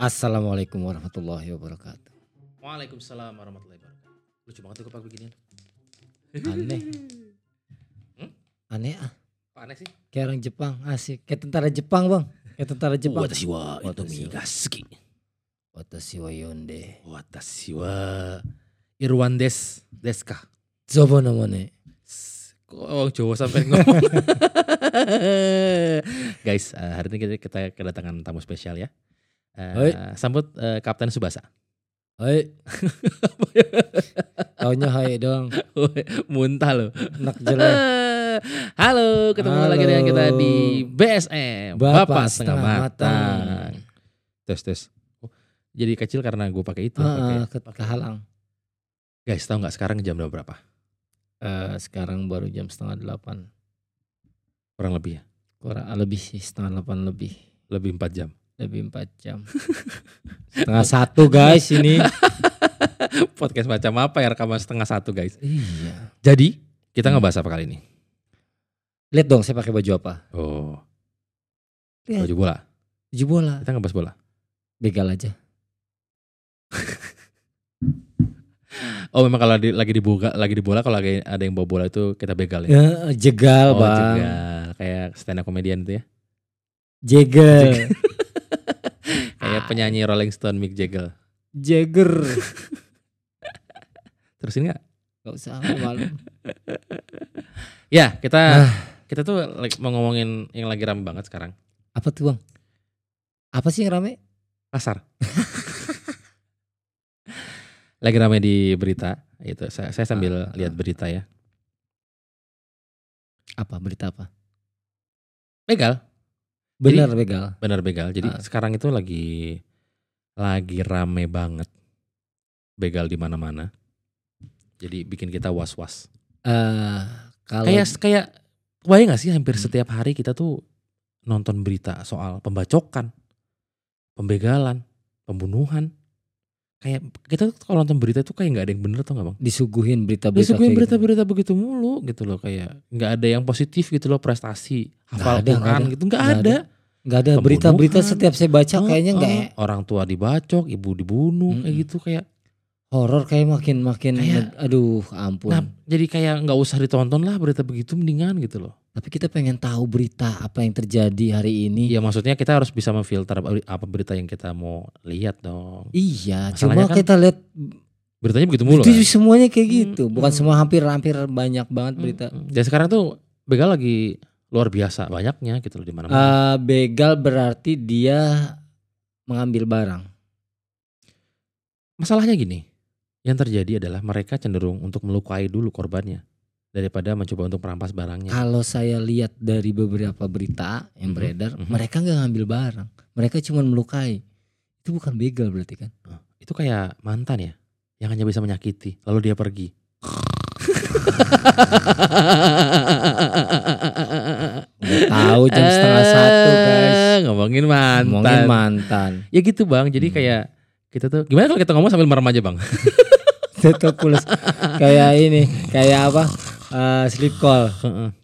Assalamualaikum warahmatullahi wabarakatuh. Waalaikumsalam warahmatullahi wabarakatuh. Lucu banget tuh kepak beginian. Aneh. Hmm? Aneh ah. Apa aneh sih? Kayak orang Jepang asik. Kayak tentara Jepang bang. Kayak tentara Jepang. Watashi wa Watashi wa- Itomigaski. Watashi wa yonde. Watashi wa Irwan des deska. Zobo namanya. Kok orang Jawa sampai ngomong. Guys, eh, hari ini kita, kita kedatangan tamu spesial ya. Eh, Hai. sambut eh, Kapten Subasa. Hai. Taunya hai doang. Muntah loh. Anak jelek. Halo, ketemu Halo. lagi dengan kita di BSM. Bapak, Setengah Matang. Tes tes. Oh, jadi kecil karena gue pakai itu. Ah, pakai- ke- kehalang. Guys, tahu nggak sekarang jam berapa? Eh, sekarang baru jam setengah delapan. Kurang lebih ya. Kurang lebih sih setengah delapan lebih. Lebih 4 jam. Lebih empat jam. setengah satu guys ini. Podcast macam apa ya rekaman setengah satu guys. iya. Jadi kita Hmm. ngebahas apa kali ini? Lihat dong saya pakai baju apa. Oh, Lihat. baju bola. Baju bola. Kita ngebahas bola. Begal aja. Oh, memang kalau di- lagi di bola, lagi di bola kalau lagi ada yang bawa bola itu kita begal ya. Ya, jegal oh, bang. jegal. Kayak stand up comedian itu ya. Kayak penyanyi Rolling Stone Mick Jagger. Jagger. Terusin nggak? Gak usah malu. Ya, kita Ah. kita tuh mau ngomongin yang lagi rame banget sekarang. Apa tuh bang? Apa sih yang rame? Pasar. lagi rame di berita. Itu saya, saya sambil Ah, lihat ah. berita ya. Apa berita apa? Begal, Bener begal. benar begal. Jadi Ah. sekarang itu lagi lagi rame banget. Begal di mana-mana. Jadi bikin kita was-was. Eh kalau Kayak kayak bayang gak sih hampir Hmm. setiap hari kita tuh nonton berita soal pembacokan, pembegalan, pembunuhan. Kayak kita tuh kalau nonton berita tuh kayak nggak ada yang bener tuh nggak bang? disuguhin berita-berita Disuguhin kayak gitu. berita-berita begitu mulu gitu loh kayak nggak ada yang positif gitu loh prestasi hafal ada, Quran ada. gitu nggak ada. Nggak ada berita-berita setiap saya baca kayaknya nggak Oh, oh, orang tua dibacok, ibu dibunuh kayak Mm-mm. gitu kayak. horor kayak makin makin Kayak- aduh ampun. Nah jadi kayak nggak usah ditonton lah berita begitu mendingan gitu loh. Tapi kita pengen tahu berita apa yang terjadi hari ini. Iya maksudnya kita harus bisa memfilter apa berita yang kita mau lihat dong. Iya, Masalahnya cuma kan kita lihat Beritanya begitu mulu itu kan. semuanya kayak Hmm, gitu. Bukan hmm. semua hampir-hampir banyak banget berita. Mm, mm. Dan sekarang tuh begal lagi luar biasa banyaknya gitu loh di mana-mana. Eh, begal berarti dia mengambil barang. Masalahnya gini, yang terjadi adalah mereka cenderung untuk melukai dulu korbannya daripada mencoba untuk merampas barangnya. Kalau saya lihat dari beberapa berita yang Mhm, beredar, mhm. mereka nggak ngambil barang. Mereka cuma melukai. Itu bukan begal berarti kan? Itu kayak mantan ya, yang hanya bisa menyakiti, lalu dia pergi. Tahu jam setengah satu guys. Eh, Ngomongin mantan. Ngomongin mantan. Ya gitu bang, jadi Hmm. kayak kita tuh gimana kalau kita ngomong sambil merem aja bang? Tutup pulas. kayak ini, kayak apa? Eh, sleep call. Heeh.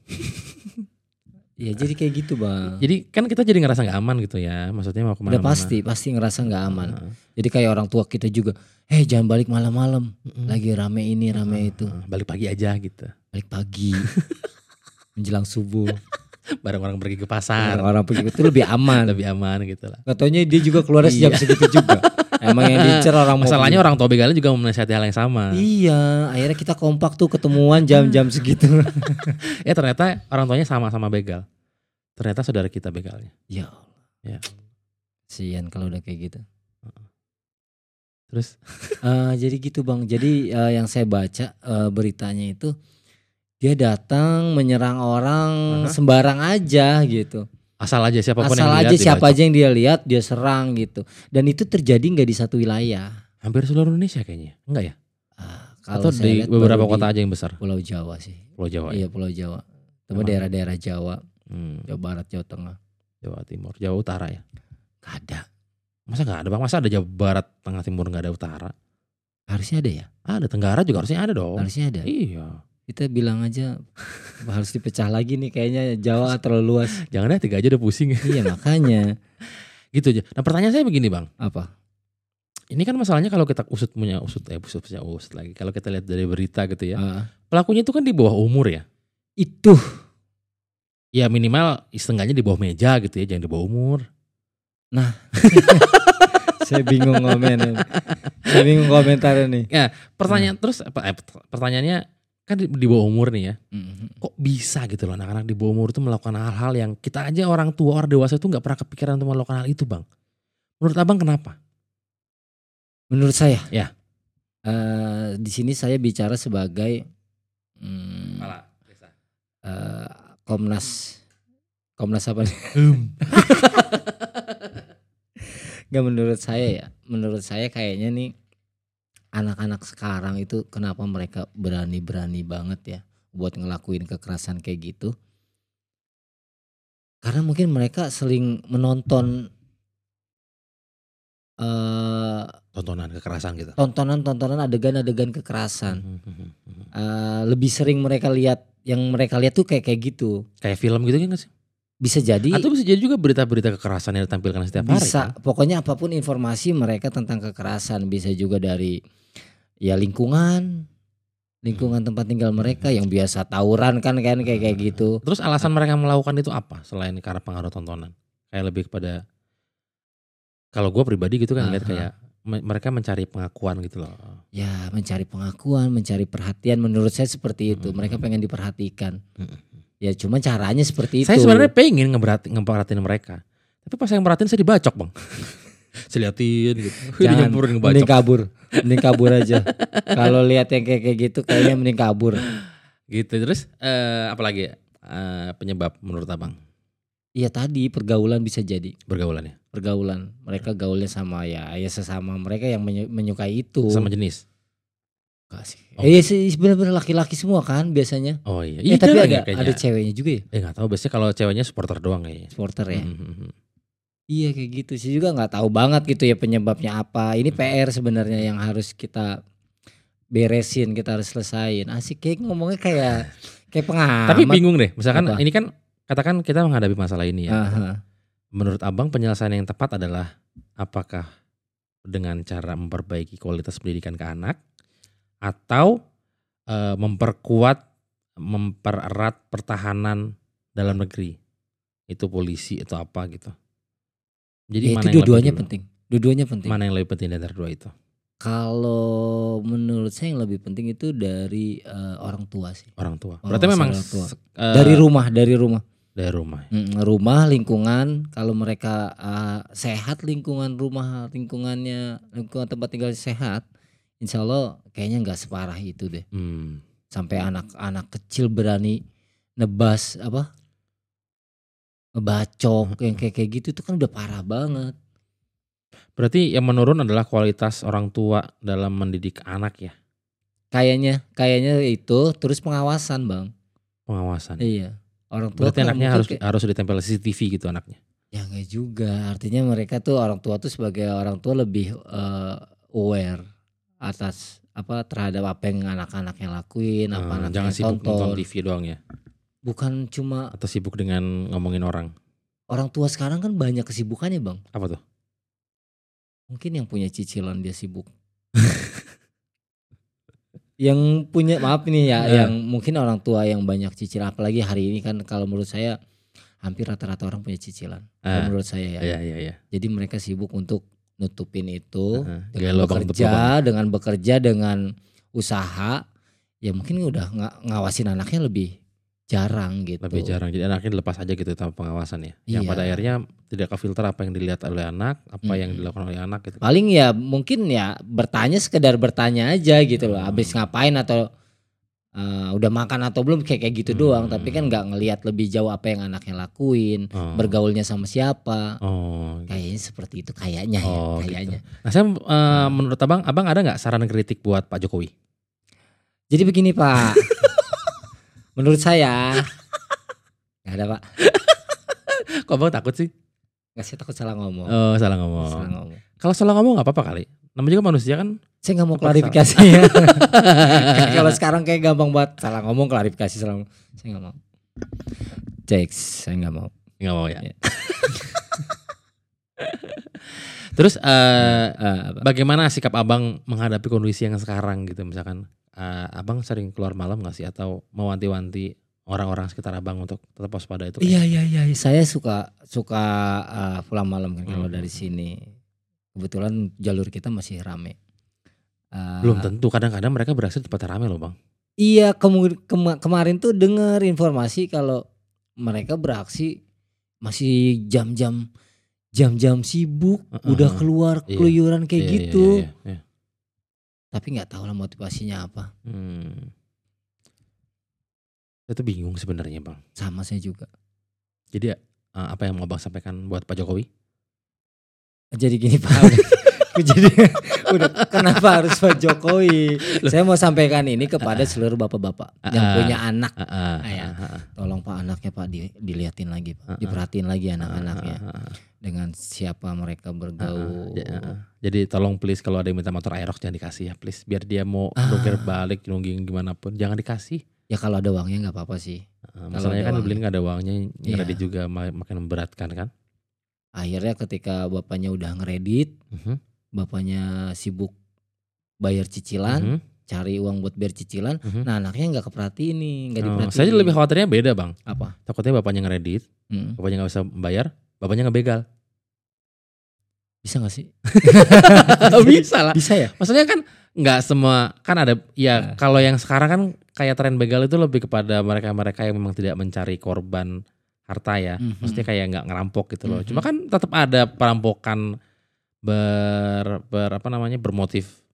Ya jadi kayak gitu bang. jadi kan kita jadi ngerasa nggak aman gitu ya, maksudnya mau ke mana Udah pasti, pasti ngerasa nggak aman. Jadi kayak orang tua kita juga, eh jangan balik malam-malam. Lagi rame ini, rame itu. Balik pagi aja gitu. Balik pagi, menjelang subuh. Bareng orang pergi ke pasar, Orang pergi itu lebih aman. lebih aman gitu lah. Katanya dia juga keluar jam Iya. segitu juga. Emang yang diincer orang Masalahnya orang tua begalnya juga menasihati hal yang sama. Iya, akhirnya kita kompak tuh ketemuan jam-jam segitu. Ya ternyata orang tuanya sama-sama begal. Ternyata saudara kita begalnya. ya. Ya. Sian kalau udah kayak gitu. Terus Eh, jadi gitu bang. Jadi eh, yang saya baca eh, beritanya itu dia datang menyerang orang Aha. sembarang aja gitu. Asal aja siapa pun Asal yang aja dilihat siapa aja yang dia lihat dia serang gitu. Dan itu terjadi nggak di satu wilayah. Hampir seluruh Indonesia kayaknya. Enggak ya? Ah, Atau di lihat beberapa baru di kota aja yang besar. Pulau Jawa sih. Pulau Jawa. ya? Iya Pulau Jawa. Emang? daerah-daerah Jawa, Hmm, Jawa Barat, Jawa Tengah. Jawa Timur, Jawa Utara ya. Gak ada. Masa nggak ada bang? Masa ada Jawa Barat, Tengah Timur nggak ada Utara? Harusnya ada ya? Ada Tenggara juga harusnya ada dong. Harusnya ada. Iya. Kita bilang aja harus dipecah lagi nih kayaknya Jawa terlalu luas. Jangan deh tiga aja udah pusing. iya makanya. Gitu aja. Nah pertanyaan saya begini bang, Apa? ini kan masalahnya kalau kita usut punya usut eh usut punya usut lagi. Kalau kita lihat dari berita gitu ya, Ah, pelakunya itu kan di bawah umur ya. itu Ya minimal setengahnya di bawah meja gitu ya, jangan di bawah umur. saya bingung ngomen. saya bingung komentar nih. Pertanyaan terus apa? Eh, pertanyaannya kan di, di bawah umur nih ya. Mhm. Kok bisa gitu loh anak-anak di bawah umur itu melakukan hal-hal yang kita aja orang tua orang dewasa itu nggak pernah kepikiran untuk melakukan hal itu bang. Menurut abang kenapa? Menurut saya, Ya. eh, di sini saya bicara sebagai hmm, eh, Komnas Komnas apa nih? Gak menurut saya ya. Menurut saya kayaknya nih anak-anak sekarang itu kenapa mereka berani-berani banget ya buat ngelakuin kekerasan kayak gitu. Karena mungkin mereka sering menonton eh Tontonan kekerasan gitu. tontonan-tontonan adegan-adegan kekerasan. Mhm. Eh, lebih sering mereka lihat yang mereka lihat tuh kayak kayak gitu. Kayak film gitu kan sih? Bisa jadi Atau bisa jadi juga berita-berita kekerasan yang ditampilkan setiap hari. bisa kan? pokoknya apa pun informasi mereka tentang kekerasan bisa juga dari ya lingkungan lingkungan tempat tinggal mereka yang biasa tawuran kan kan kayak kayak gitu Terus alasan mereka melakukan itu apa selain karena pengaruh tontonan? Kayak lebih kepada kalau gue pribadi gitu kan lihat Aha. kayak me- mereka mencari pengakuan gitu loh. ya mencari pengakuan mencari perhatian menurut saya seperti itu Mm-mm. mereka pengen diperhatikan Mm-mm. ya cuma caranya seperti itu Saya sebenarnya pengen ngeberati, ngeperhatiin mereka. Tapi pas yang merhatiin saya dibacok bang. saya liatin gitu. Jangan, mending ngebacok. kabur mending kabur aja kalau lihat yang kayak kayak gitu kayaknya mending kabur Gitu terus eh, apalagi ya? Eh, penyebab menurut abang iya tadi pergaulan bisa jadi bergaulannya pergaulan mereka gaulnya sama ya ya sesama mereka yang menyu- menyukai itu sama jenis. Sih. Oh. Eh sih benar-benar laki-laki semua kan biasanya. Oh iya. Eh, tapi ya ada kayaknya. ada ceweknya juga ya Eh nggak tahu biasanya kalau ceweknya supporter doang kayaknya. supporter ya. Mhm. Iya kayak gitu sih juga nggak tahu banget gitu ya penyebabnya apa. Ini Hmm. PR sebenarnya yang harus kita beresin, kita harus selesain. Asik kayak ngomongnya kayak kayak pengamat. Tapi bingung deh. Misalkan Apa? ini kan katakan kita menghadapi masalah ini ya. Aha. Menurut abang penyelesaian yang tepat adalah apakah dengan cara memperbaiki kualitas pendidikan ke anak atau eh, memperkuat mempererat pertahanan dalam negeri itu polisi atau apa gitu. Jadi Ya, mana itu dua-duanya penting. Dua-duanya penting. Mana yang lebih penting dari dua itu? Kalau menurut saya yang lebih penting itu dari eh, orang tua sih. Orang tua. Oh, Berarti memang orang tua. eh, Dari rumah, dari rumah. dari rumah. Mm, rumah lingkungan kalau mereka uh, sehat lingkungan rumah lingkungannya lingkungan tempat tinggal sehat insya Allah kayaknya nggak separah itu deh Hmm. sampai anak-anak kecil berani nebas apa ngebacok yang kayak kayak gitu itu kan udah parah banget. Berarti yang menurun adalah kualitas orang tua dalam mendidik anak ya, kayaknya kayaknya itu terus pengawasan bang. Pengawasan. iya. Orang tua Berarti anaknya harus kayak- harus ditempel CCTV gitu anaknya. ya nggak juga. Artinya mereka tuh orang tua tuh sebagai orang tua lebih eh, aware atas apa terhadap apa yang anak-anaknya lakuin apa Eh, anaknya jangan sibuk tonton. Nonton TV doang ya, bukan cuma atau sibuk dengan ngomongin orang. orang tua sekarang kan banyak kesibukannya bang Apa tuh? mungkin yang punya cicilan dia sibuk yang punya maaf nih ya Eh. yang mungkin orang tua yang banyak cicilan apalagi hari ini kan kalau menurut saya hampir rata-rata orang punya cicilan kalau Ah, menurut saya ya Iya iya iya. jadi mereka sibuk untuk nutupin itu Heeh, dengan lubang tutup bekerja lubang. dengan bekerja dengan usaha ya mungkin udah nga- ngawasin anaknya lebih jarang gitu Lebih jarang. Jadi anaknya dilepas aja gitu tanpa pengawasan ya. Yang Iya. pada akhirnya tidak ke filter apa yang dilihat oleh anak, apa yang Mm-mm. dilakukan oleh anak gitu. paling ya mungkin ya bertanya sekedar bertanya aja gitu loh Hmm. habis ngapain atau eh, udah makan atau belum kayak kayak gitu Hmm. doang tapi kan nggak ngelihat lebih jauh apa yang anaknya lakuin Oh. bergaulnya sama siapa Oh. gitu. kayaknya seperti itu kayaknya ya Oh, gitu. kayaknya Nah, saya eh, menurut abang, abang ada nggak saran kritik buat Pak Jokowi? jadi begini pak menurut saya nggak ada pak Kok abang takut sih? nggak saya takut salah ngomong Oh, salah ngomong. salah ngomong Kalau salah ngomong nggak apa-apa kali. Namanya juga manusia kan. saya nggak mau klarifikasi ya kalau sekarang kayak gampang banget salah ngomong klarifikasi salah ngomong. saya nggak mau Cek, saya nggak mau Nggak mau ya. Iya. Terus eh Eh, apa? bagaimana sikap abang menghadapi kondisi yang sekarang gitu misalkan eh, abang sering keluar malam nggak sih atau mewanti-wanti orang-orang sekitar abang untuk tetap waspada itu? kayak- Iya iya iya, saya suka suka uh, pulang malam kan kalau Hmm. dari sini. Kebetulan jalur kita masih rame. Uh, Belum tentu kadang-kadang mereka berhasil di tempat rame loh bang. Iya kemu- kema- kemarin tuh dengar informasi kalau mereka beraksi masih jam-jam jam-jam sibuk, Heeh, udah heeh. keluar Iya. keluyuran kayak Iya, iya, gitu. iya, iya. Tapi nggak tahu lah motivasinya apa. Hmm. Itu bingung sebenarnya bang. Sama saya juga. Jadi eh, apa yang mau bang sampaikan buat Pak Jokowi? Jadi gini Pak. Jadi udah kenapa harus Pak Jokowi? Saya mau sampaikan ini kepada seluruh bapak-bapak yang Ah, punya anak. Ah, ah, Ah, ya. ah, ah, Tolong Pak anaknya Pak di- diliatin lagi Ah, ah. Pak. Diperhatiin lagi anak-anaknya ah, ah, ah. dengan siapa mereka bergaul. Ja- ah, ah. Jadi tolong please kalau ada yang minta motor Aerox jangan dikasih ya please biar dia mau Ah. nungkir balik nungging gimana pun jangan dikasih. Ya kalau ada uangnya nggak apa-apa sih. Ah, masalahnya ada kan beli nggak ada uangnya Iya. kredit juga ma- makin memberatkan kan. Akhirnya ketika bapaknya udah ngeredit, Mhm, bapaknya sibuk bayar cicilan, mhm, cari uang buat bayar cicilan. mhm. Nah anaknya nggak keperhatiin nih, nggak Oh, diperhatiin. saya lebih khawatirnya beda bang. apa? Takutnya bapaknya ngeredit, Hmm. bapaknya nggak bisa membayar, bapaknya ngebegal. Bisa gak sih? bisa lah. Bisa ya? Maksudnya kan nggak semua kan ada ya Nah. kalau yang sekarang kan kayak tren begal itu lebih kepada mereka-mereka yang memang tidak mencari korban harta ya. Mhm. Maksudnya kayak nggak ngerampok gitu loh. Mhm. Cuma kan tetap ada perampokan ber, ber apa namanya bermotif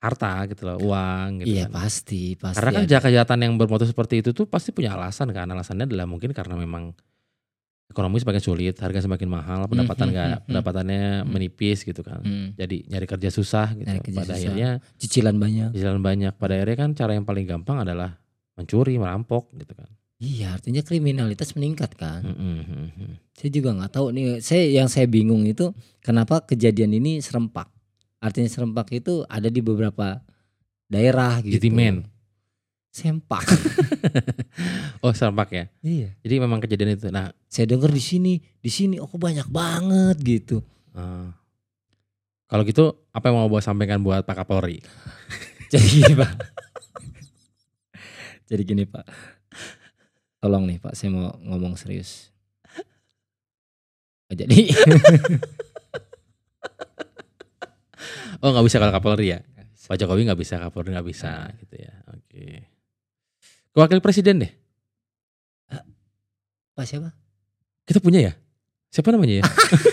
harta gitu loh, uang gitu Iya kan. pasti, pasti. Karena kan ada. kejahatan yang bermotif seperti itu tuh pasti punya alasan kan. Alasannya adalah mungkin karena memang ekonomi semakin sulit, harga semakin mahal, pendapatan Mhm, nggak mhm. pendapatannya Mhm. menipis gitu kan. Hmm. Jadi nyari kerja susah gitu. Nyari kerja Pada susah. akhirnya Cicilan banyak. jalan banyak. Pada akhirnya kan cara yang paling gampang adalah mencuri, merampok gitu kan. Iya, artinya kriminalitas meningkat kan. Mhm, mhm. Saya juga nggak tahu nih. Saya yang saya bingung itu kenapa kejadian ini serempak. Artinya serempak itu ada di beberapa daerah gitu. Jitimen. Sempak. Oh serempak ya. iya. Jadi memang kejadian itu. Nah, Saya dengar di sini, di sini oh banyak banget gitu. eh, kalau gitu apa yang mau bawa sampaikan buat Pak Kapolri? Jadi gini pak. Jadi gini pak. Tolong nih pak, saya mau ngomong serius. Oh, jadi Oh nggak bisa kalau Kapolri ya. Pak Jokowi nggak bisa, Kapolri nggak bisa gitu ya. Oke. Wakil Presiden deh. Pak siapa? Kita punya ya? Siapa namanya ya?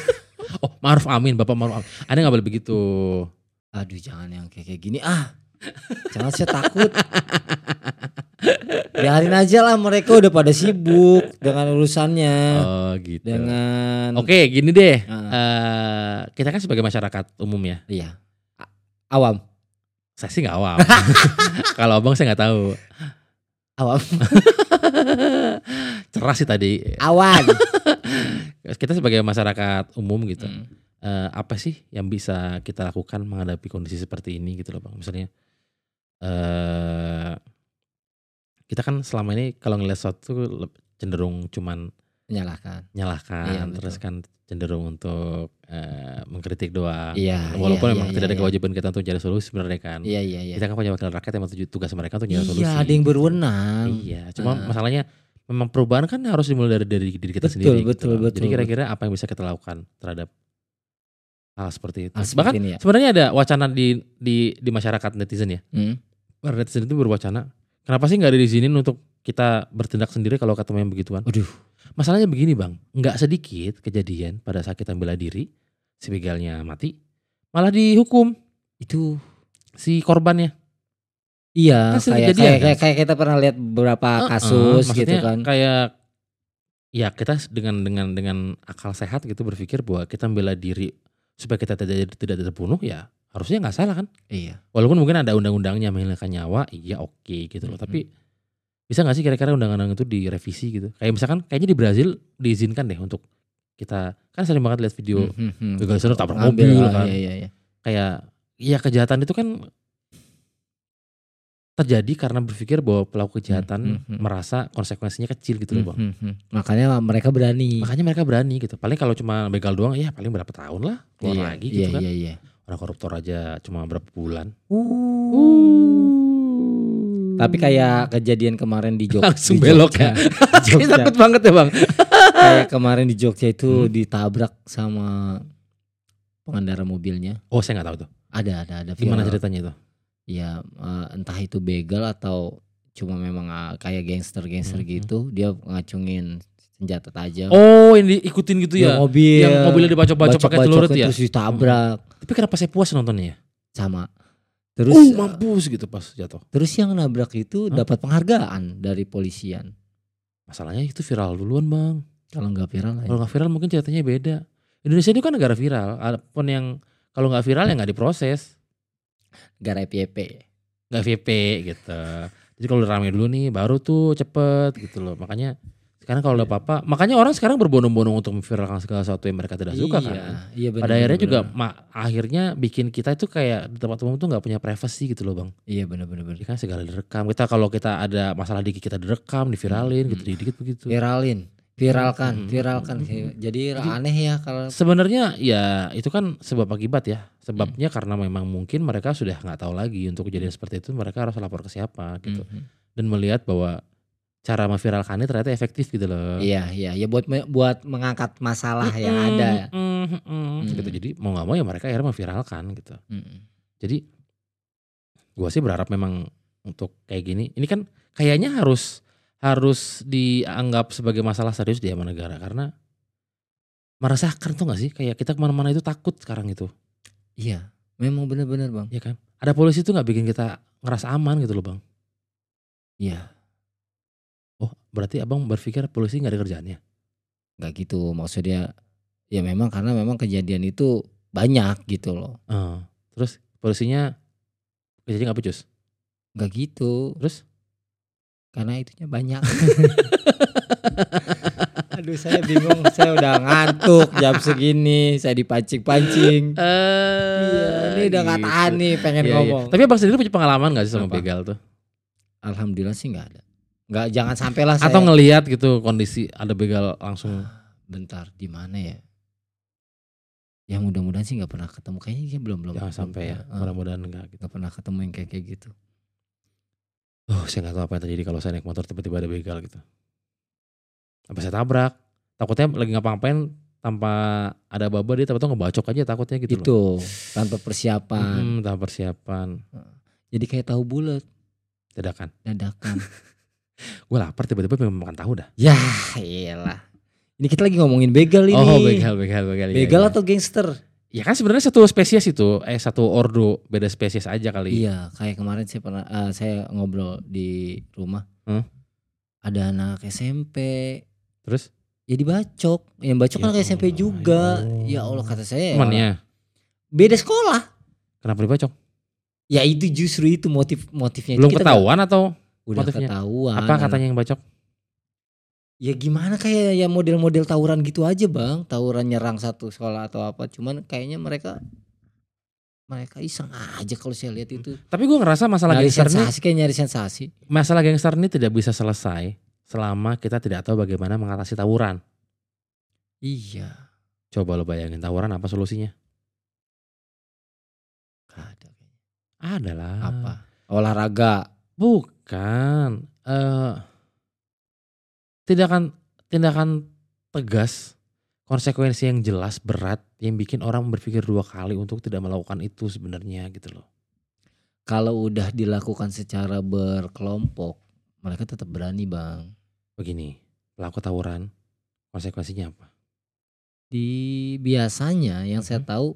oh Maruf Amin, Bapak Maruf Amin. Anda nggak boleh begitu. Aduh jangan yang kayak kayak gini ah. Jangan saya takut. Biarin aja lah mereka udah pada sibuk dengan urusannya. Oh gitu. Dengan Oke, gini deh. Ah. Eh, kita kan sebagai masyarakat umum ya. Iya. A- Awam. Saya sih nggak awam. Kalau abang saya nggak tahu. Awam. Cerah sih tadi. Awan. Kita sebagai masyarakat umum gitu. Hmm. eh, apa sih yang bisa kita lakukan menghadapi kondisi seperti ini gitu loh bang misalnya eh kita kan selama ini kalau ngeliat sesuatu cenderung cuman Menyalahkan. nyalahkan Iya, betul. terus kan cenderung untuk eh, mengkritik doang Iya, walaupun iya, memang iya, tidak ada iya. kewajiban kita untuk cari solusi sebenarnya kan Iya iya iya. kita kan punya wakil rakyat yang tugas mereka untuk nyari solusi Iya ada yang berwenang. iya cuma Ah. masalahnya memang perubahan kan harus dimulai dari dari diri kita Betul, sendiri gitu betul, loh. betul, jadi kira-kira apa yang bisa kita lakukan terhadap hal seperti itu Hal seperti bahkan ini ya. sebenarnya ada wacana di di di masyarakat netizen ya Hmm. Para netizen itu berwacana kenapa sih nggak diizinin untuk kita bertindak sendiri kalau ketemu yang begituan Aduh. masalahnya begini bang nggak sedikit kejadian pada saat kita bela diri si begalnya mati malah dihukum Itu si korbannya iya Kan kayak, kayak, kan? kayak kayak kita pernah lihat beberapa Heeh, kasus gitu kan. kayak ya kita dengan dengan dengan akal sehat gitu berpikir bahwa kita membela diri supaya kita tidak tidak terbunuh ya harusnya nggak salah kan Iya. walaupun mungkin ada undang-undangnya menghilangkan nyawa iya oke gitu loh Mhm. tapi bisa nggak sih kira-kira undang-undang itu direvisi gitu kayak misalkan kayaknya di Brazil diizinkan deh untuk kita kan sering banget lihat video Hmm, hmm, hmm. tabrak mobil ah, kan Iya iya iya. kayak ya kejahatan itu kan terjadi karena berpikir bahwa pelaku kejahatan Hmm, hmm, hmm. merasa konsekuensinya kecil gitu loh bang. Hmm, hmm, hmm. Makanya mereka berani. Makanya mereka berani gitu. Paling kalau cuma begal doang, ya paling berapa tahun lah keluar iya, lagi iya, gitu kan. Iya, iya. Orang koruptor aja cuma berapa bulan. Tapi kayak kejadian kemarin di Jogja. Langsung belok ya. Jogja. takut banget ya bang. kayak kemarin di Jogja itu Hmm. ditabrak sama pengendara mobilnya. Oh saya nggak tahu tuh. Ada, ada, ada. Gimana ceritanya itu? Ya eh, entah itu begal atau cuma memang ah, kayak gangster-gangster Hmm, gitu. Dia ngacungin senjata tajam. Oh yang diikutin gitu Ya, ya. mobil. Yang mobilnya dibacok-bacok pakai celurit ya. Terus ditabrak Tapi kenapa saya puas nontonnya ya? sama. Terus uh mampus gitu pas jatuh. terus yang nabrak itu Hah? dapat penghargaan dari polisian. Masalahnya itu viral duluan bang. Kalau nggak viral ya. Kalau nggak viral mungkin ceritanya beda. Indonesia ini kan negara viral. Adapun yang kalau nggak viral ya nggak diproses, Gara FYP. nggak VP gitu. Jadi kalau rame dulu nih, baru tuh cepet gitu loh. Makanya sekarang kalau udah apa-apa, makanya orang sekarang berbondong-bondong untuk memviralkan segala sesuatu yang mereka tidak suka iya, kan. Iya. Pada akhirnya juga ma- akhirnya bikin kita itu kayak di tempat umum tuh nggak punya privacy gitu loh bang. Iya benar benar benar. Jadi kan segala direkam. Kita kalau kita ada masalah dikit kita direkam, diviralin Hmm. gitu, dikit begitu. Viralin, viralkan, Hmm. viralkan. Hmm. Jadi, Jadi- aneh ya kalau Sebenarnya ya itu kan sebab akibat ya. Sebabnya karena memang mungkin mereka sudah nggak tahu lagi untuk kejadian seperti itu mereka harus lapor ke siapa gitu. Dan melihat bahwa cara memviralkannya ternyata efektif gitu loh. Iya iya ya buat buat mengangkat masalah yang Mm-mm, ada. mm-mm, Mm. gitu. Jadi mau nggak mau ya mereka akhirnya memviralkan gitu. Mm. Jadi gua sih berharap memang untuk kayak gini. Ini kan kayaknya harus harus dianggap sebagai masalah serius di sama negara karena meresahkan tuh gak sih kayak kita ke mana-mana itu takut sekarang itu Iya, memang benar-benar bang. ya kan ada polisi tuh nggak bikin kita ngerasa aman gitu loh bang Iya, oh berarti abang berpikir polisi nggak ada kerjaannya nggak gitu maksudnya. Ya memang karena memang kejadian itu banyak gitu loh. Eh, terus polisinya kerjanya nggak becus Nggak gitu, terus karena itunya banyak. Aduh saya bingung, saya udah ngantuk jam segini, saya dipancing-pancing. Iya, ini udah nggak tahan nih pengen Iya, iya. ngomong. tapi abang sendiri punya pengalaman gak sih sama Apa? begal tuh Alhamdulillah sih nggak ada. Nggak jangan sampai lah saya. atau ngelihat gitu kondisi ada begal langsung bentar di mana ya? Ya mudah-mudahan sih nggak pernah ketemu kayaknya sih belum belum. jangan sampai ya mudah-mudahan enggak gitu nggak pernah ketemu yang kayak kayak gitu. oh saya nggak tahu apa yang terjadi kalau saya naik motor tiba-tiba ada begal gitu apa saya tabrak takutnya lagi ngapa-ngapain tanpa ada baba dia tiba-tiba ngebacok aja takutnya gitu loh. Itu tanpa persiapan. Hmm, tanpa persiapan Jadi kayak tahu bulat dadakan dadakan. gue lapar tiba-tiba pengen makan tahu dah ya iyalah. Ini kita lagi ngomongin begal ini. oh begal begal begal iya, Begal iya. atau gangster? ya kan sebenarnya satu spesies itu eh satu ordo beda spesies aja kali Iya, kayak kemarin saya pernah eh, saya ngobrol di rumah. Hmm? Ada anak SMP terus ya dibacok. Yang bacok Ya anak SMP Allah, juga. ya Ya Allah kata saya. temannya Beda sekolah. kenapa dibacok Ya itu justru itu motif motifnya. belum Kita ketahuan atau nggak- Udah motifnya? ketahuan. apa katanya yang bacok Ya gimana kayak ya model-model tawuran gitu aja bang. Tawuran nyerang satu sekolah atau apa. Cuman kayaknya mereka mereka iseng aja kalau saya lihat itu. tapi gue ngerasa masalah Nyari gangster ini sensasi kayak nyari sensasi. masalah gangster ini tidak bisa selesai selama kita tidak tahu bagaimana mengatasi tawuran. Iya. Coba lo bayangin tawuran apa solusinya? Gak ada. kayaknya. Ada lah. Apa? Olahraga. Bukan. eh tindakan tindakan tegas, konsekuensi yang jelas berat yang bikin orang berpikir dua kali untuk tidak melakukan itu sebenarnya gitu loh. Kalau udah dilakukan secara berkelompok, mereka tetap berani bang. Begini, pelaku tawuran konsekuensinya apa? Di biasanya yang saya Mhm. tahu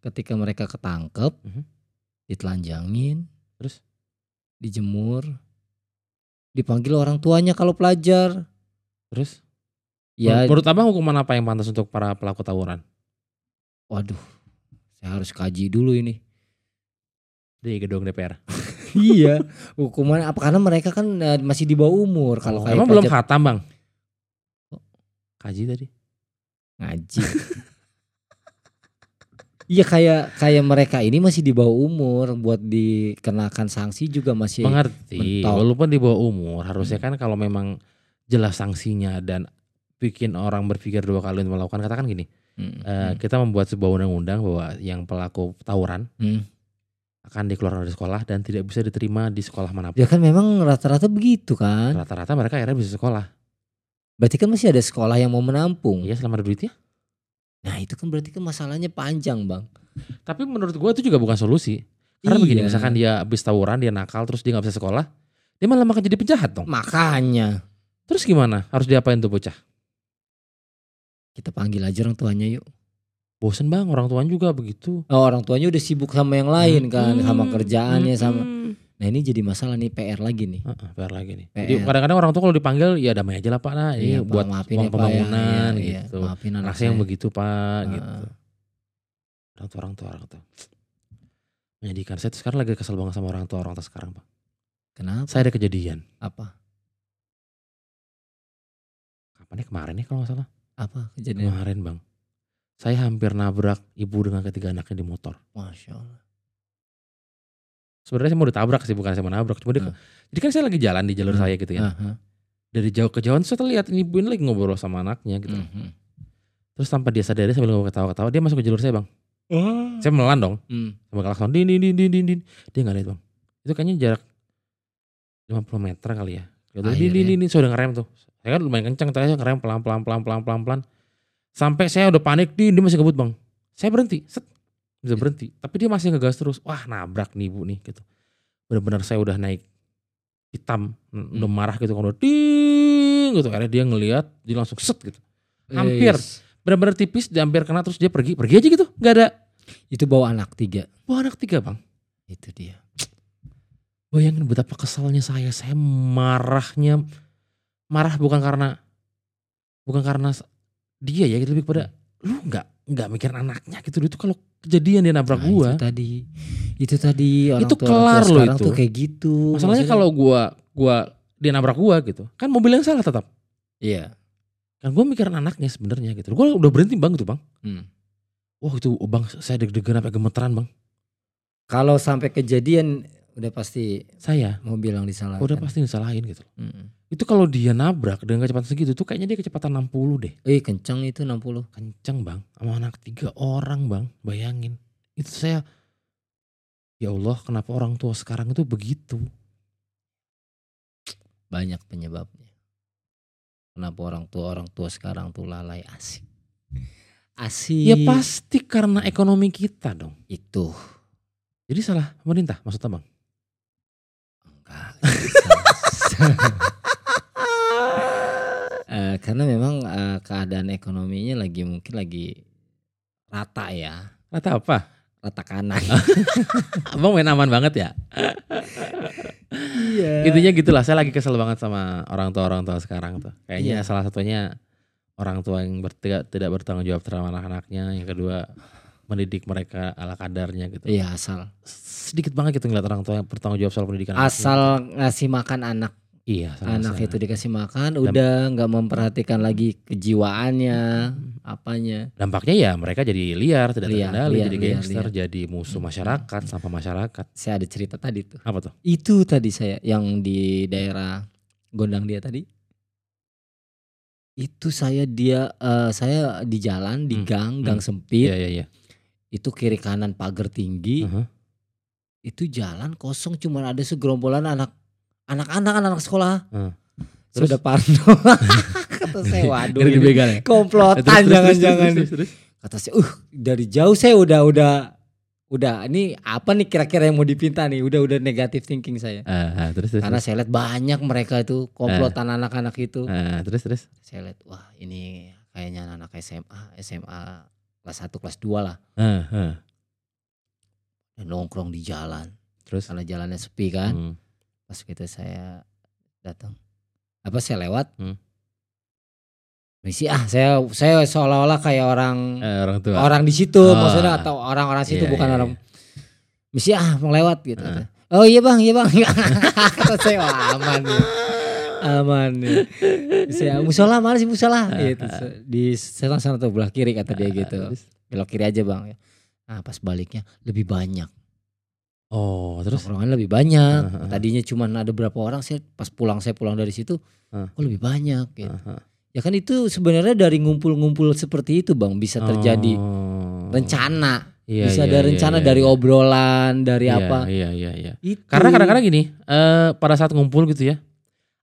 ketika mereka ketangkep, Mhm. ditelanjangin, Terus? Dijemur, dipanggil orang tuanya kalau pelajar. Terus? Ya, Menurut abang hukuman apa yang pantas untuk para pelaku tawuran? waduh, saya harus kaji dulu ini. Di gedung DPR. iya, hukuman apa karena mereka kan eh, masih di bawah umur kalau Oh, kayak emang belum khatam bang? Kaji tadi. ngaji. Iya kayak kayak mereka ini masih di bawah umur buat dikenakan sanksi juga masih Mengerti. mentok. Walaupun di bawah umur, harusnya kan kalau memang jelas sanksinya dan bikin orang berpikir dua kali untuk melakukan katakan gini, Hmm, eh, kita membuat sebuah undang-undang bahwa yang pelaku tawuran hmm. akan dikeluarkan dari sekolah dan tidak bisa diterima di sekolah mana pun. Ya kan memang rata-rata begitu kan. Rata-rata mereka akhirnya bisa sekolah. Berarti kan masih ada sekolah yang mau menampung. Iya selama ada duitnya. Nah itu kan berarti kan masalahnya panjang bang. Tapi menurut gua itu juga bukan solusi. Karena begini, Iya. misalkan dia habis tawuran, dia nakal, terus dia nggak bisa sekolah, dia malah makan jadi penjahat dong. Makanya Terus gimana? Harus diapain tuh bocah? kita panggil aja orang tuanya yuk. Bosen bang, orang tuanya juga begitu. Oh, orang tuanya udah sibuk sama yang lain kan, sama Hmm, kerjaannya sama. Nah ini jadi masalah nih PR lagi nih. Heeh, PR lagi nih. PR. Jadi kadang-kadang orang tua kalau dipanggil ya damai aja lah pak, nah Iya, Pak, buat maafin uang ya, Pak, ya. pembangunan Iya, iya, gitu. Maafin anak yang begitu pak, Heeh. gitu. Orang tua, orang tua, orang tua. Menyedihkan. Saya tuh sekarang lagi kesel banget sama orang tua orang tua sekarang pak. Kenapa? Saya ada kejadian. Apa? Kapan ya kemarin ya kalau nggak salah. Apa kejadian? Kemarin bang. Saya hampir nabrak ibu dengan ketiga anaknya di motor. Masya Allah. Sebenarnya saya mau ditabrak sih, bukan saya mau nabrak. Cuma dia, Hmm. jadi kan saya lagi jalan di jalur Hmm. saya gitu ya. Aha. Dari jauh ke jauhan saya lihat ini ibu ini lagi ngobrol sama anaknya gitu. Mhm. Terus tanpa dia sadari sambil ngobrol ketawa-ketawa dia masuk ke jalur saya bang. Oh. Saya melan dong. Hmm. sama klakson din din din din din din. dia nggak lihat bang itu kayaknya jarak 50 meter kali ya gitu din din din saya udah ngerem tuh saya kan lumayan kencang tadi saya ngerem pelan pelan pelan pelan pelan pelan sampai saya udah panik din dia masih ngebut bang saya berhenti set bisa berhenti. Tapi dia masih ngegas terus. Wah nabrak nih ibu nih gitu. Benar-benar saya udah naik hitam udah marah gitu udah ding gitu. Akhirnya dia ngelihat dia langsung set gitu. Hampir. Yes. benar-benar tipis dia hampir kena terus dia pergi pergi aja gitu. Nggak ada. Itu bawa anak tiga. wah anak tiga bang. Itu dia. Bayangin betapa kesalnya saya, saya marahnya marah bukan karena bukan karena dia ya, gitu lebih kepada lu nggak nggak mikirin anaknya gitu itu kalau kejadian dia nabrak Nah, gua. Itu tadi. Itu tadi orang Itu tua, kelar loh itu. tuh kayak gitu. Masalahnya Maksudnya- kalau gua gua dia nabrak gua gitu, kan mobil yang salah tetap. Iya. Kan gua mikirin anaknya sebenarnya gitu. Gua udah berhenti bang tuh bang. Hmm. Wah itu oh, bang saya deg-degan sampai gemeteran bang. Kalau sampai kejadian udah pasti Saya mau bilang disalahkan. udah pasti disalahin gitu. Hmm. Itu kalau dia nabrak dengan kecepatan segitu tuh kayaknya dia kecepatan 60 deh. Eh kencang itu 60. kenceng bang sama anak tiga orang bang bayangin itu saya ya Allah kenapa orang tua sekarang itu begitu Banyak penyebabnya. Kenapa orang tua orang tua sekarang tuh lalai asik. Asik. ya pasti karena ekonomi kita dong Itu. jadi salah pemerintah maksudnya bang Eh, karena memang eh, keadaan ekonominya lagi mungkin lagi rata ya, rata apa? Rata kanan. abang main aman banget ya? Iya. intinya gitulah saya lagi kesel banget sama orang tua orang tua sekarang tuh. Kayaknya Iya. salah satunya orang tua yang ber- tidak tidak bertanggung jawab terhadap anak-anaknya yang kedua mendidik mereka ala kadarnya gitu. Iya asal sedikit banget gitu ngeliat orang tua yang bertanggung jawab soal pendidikan asal ngasih makan anak. Iya anak itu dikasih makan udah nggak memperhatikan lagi kejiwaannya apanya. Dampaknya ya mereka jadi liar tidak Liar, terkendali liar, jadi liar, gangster liar. jadi musuh Hmm. masyarakat sampah masyarakat. Saya ada cerita tadi tuh. Apa tuh? Itu tadi saya yang di daerah Gondang dia tadi. Itu saya dia eh, saya di jalan di Hmm, gang hmm. gang sempit. Iya iya iya. Itu kiri kanan pagar tinggi. Uh-huh. Itu jalan kosong cuma ada segerombolan anak anak-anak anak sekolah Hmm. Terus? sudah parno kata saya waduh ini dibegal ya? komplotan jangan-jangan terus. kata saya uh dari jauh saya udah udah udah ini apa nih kira-kira yang mau dipinta nih udah udah negatif thinking saya Ah, ah, terus terus karena terus. saya lihat banyak mereka itu komplotan anak-anak itu Ah, terus terus saya lihat wah ini kayaknya anak SMA SMA kelas 1 kelas 2 lah Ah, ah. Nongkrong di jalan. Terus? Karena jalannya sepi kan. Hmm. pas gitu saya datang. Apa saya lewat? Hmm. misi ah saya saya seolah-olah kayak orang Eh, orang tua. orang di situ Oh. maksudnya atau orang-orang situ Iya, bukan iya, orang iya. misi ah mau lewat gitu. Heeh. oh iya bang iya bang. Kata saya wah, aman nih. Aman nih. Saya musola mana sih musola? Gitu. di sana sana tuh belah kiri kata dia gitu. Ah, belok kiri aja bang Nah pas baliknya lebih banyak. Oh, terus Tongkrongan lebih banyak. Heeh, heeh. Tadinya cuma ada berapa orang saya pas pulang saya pulang dari situ, Heeh. kok lebih banyak gitu. Aha. Ya kan itu sebenarnya dari ngumpul-ngumpul seperti itu bang bisa terjadi Oh. rencana, Iya, bisa iya, ada iya, rencana iya, dari iya. obrolan, dari Iya, apa. Iya, iya, iya. Itu. Karena kadang-kadang gini, eh pada saat ngumpul gitu ya,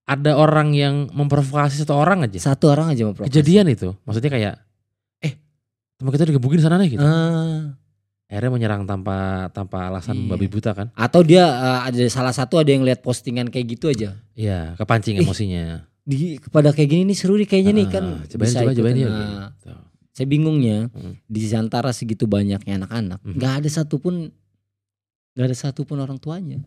ada orang yang memprovokasi satu orang aja. satu orang aja memprovokasi. Kejadian itu, maksudnya kayak, eh teman kita digebukin sana nih gitu. Ah. Akhirnya menyerang tanpa tanpa alasan Iya. babi buta kan? Atau dia eh, ada salah satu ada yang lihat postingan kayak gitu aja. Iya, kepancing Ih, emosinya. Di kepada kayak gini nih seru nih kayaknya nih kan. Ah, cobain, bisa ikutan. ya. Nah, gitu. Saya bingungnya Hmm. di antara segitu banyaknya anak-anak, Hmm. nggak ada satupun nggak ada satupun orang tuanya.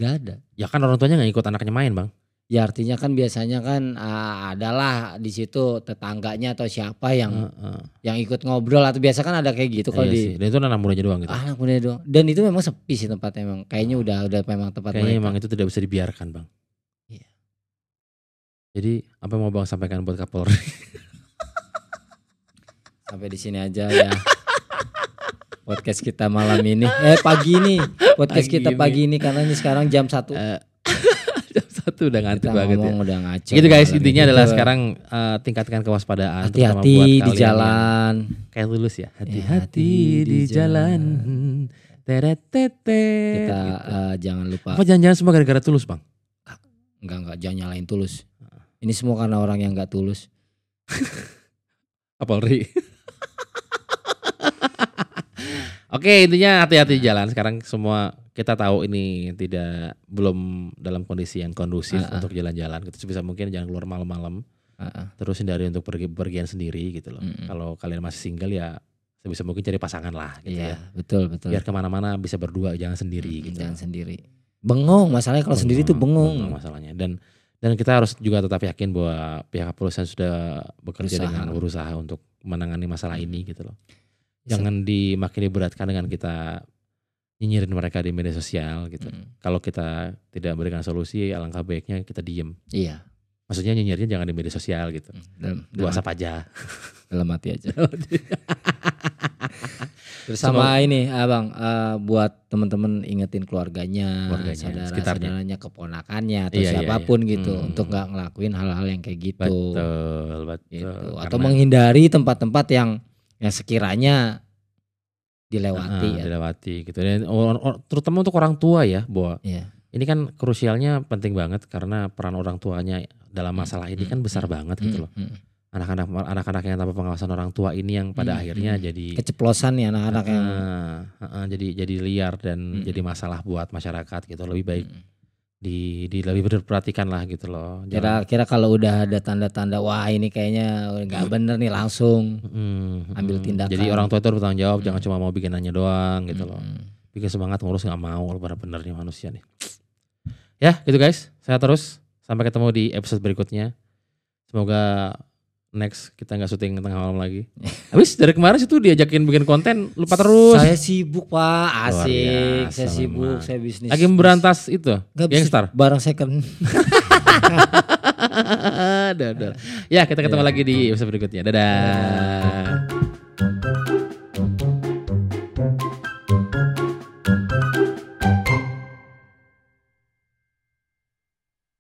Nggak ada. Ya kan orang tuanya nggak ikut anaknya main bang. Ya artinya kan biasanya kan ah, adalah di situ tetangganya atau siapa yang Heeh. yang ikut ngobrol atau biasa kan ada kayak gitu kalau Iya di sih. Dan itu anak mudanya doang gitu. ah, anak muda doang. Dan itu memang sepi sih tempatnya emang. Kayaknya udah udah memang tempat Kayaknya mereka. emang itu tidak bisa dibiarkan bang. Iya. Jadi apa yang mau bang sampaikan buat Kapolri? Sampai di sini aja ya. podcast kita malam ini. Eh pagi ini. Podcast Pagi kita ini. pagi ini karena ini sekarang jam satu. Jam satu udah ngantuk kita banget ya. ngomong udah ngaco. Gitu guys, intinya ini. adalah Gitu. sekarang eh, tingkatkan kewaspadaan. terutama hati-hati di jalan. yang Kayak lulus ya. hati Hati-hati di di jalan. Teretete. Kita Gitu. eh, jangan lupa Apa jangan-jangan semua gara-gara tulus bang? enggak enggak jangan nyalain tulus. Ini semua karena orang yang enggak tulus. Kapolri. Oke intinya hati-hati di jalan sekarang semua kita tahu ini tidak belum dalam kondisi yang kondusif Ah, ah. untuk jalan-jalan gitu sebisa mungkin jangan keluar malam-malam Heeh. terus hindari untuk pergi pergian sendiri gitu loh Mm-mm. kalau kalian masih single ya sebisa mungkin cari pasangan lah gitu Iya, ya betul betul. biar ke mana-mana bisa berdua jangan sendiri Mm, gitu Jangan sendiri. Bengong masalahnya kalau sendiri tuh bengong. masalahnya dan dan kita harus juga tetap yakin bahwa pihak kepolisian sudah bekerja Berusaha. dengan berusaha untuk menangani masalah ini gitu loh jangan dimakin diberatkan dengan kita nyinyirin mereka di media sosial gitu Mm, kalau kita tidak memberikan solusi alangkah baiknya kita diem Iya. maksudnya nyinyirnya jangan di media sosial gitu Mm, Dalam, dua WhatsApp aja dalam hati aja. Terus sama ini abang eh, buat teman-teman ingetin keluarganya, Keluarganya, saudara sekitarnya. saudaranya, keponakannya atau Iya, iya, siapa pun iya. gitu Hmm. untuk nggak ngelakuin hal-hal yang kayak gitu. betul betul gitu. Karena- Atau menghindari tempat-tempat yang yang sekiranya dilewati Ah, ya. dilewati gitu dan or- or- terutama untuk orang tua ya bahwa Iya. ini kan krusialnya penting banget karena peran orang tuanya dalam Hmm, masalah ini hmm, kan besar hmm, banget gitu loh Mm, mm. anak-anak anak-anak yang tanpa pengawasan orang tua ini yang pada Hmm, akhirnya hmm. jadi Keceplosan nih anak-anak yang Ah, ah, ah, jadi jadi liar dan jadi masalah buat masyarakat gitu lebih baik Mm. Di, di lebih diperhatikan lah gitu loh Jangan- kira-kira kalau udah ada tanda-tanda wah ini kayaknya nggak bener nih langsung Mm, ambil mm. tindakan. jadi orang tua itu harus bertanggung jawab Mm. jangan cuma mau bikinannya doang gitu loh Mm. bikin semangat ngurus nggak mau lu pada bener nih manusia nih ya gitu guys saya terus sampai ketemu di episode berikutnya semoga next kita nggak syuting tengah malam lagi habis dari kemarin situ diajakin bikin konten lupa terus Saya sibuk pak, asik. biasa Saya sibuk, memang. saya bisnis. lagi memberantas itu bisa, gangstar Barang second. Dadah. Ya kita ketemu Ya. lagi di episode berikutnya. Dadah.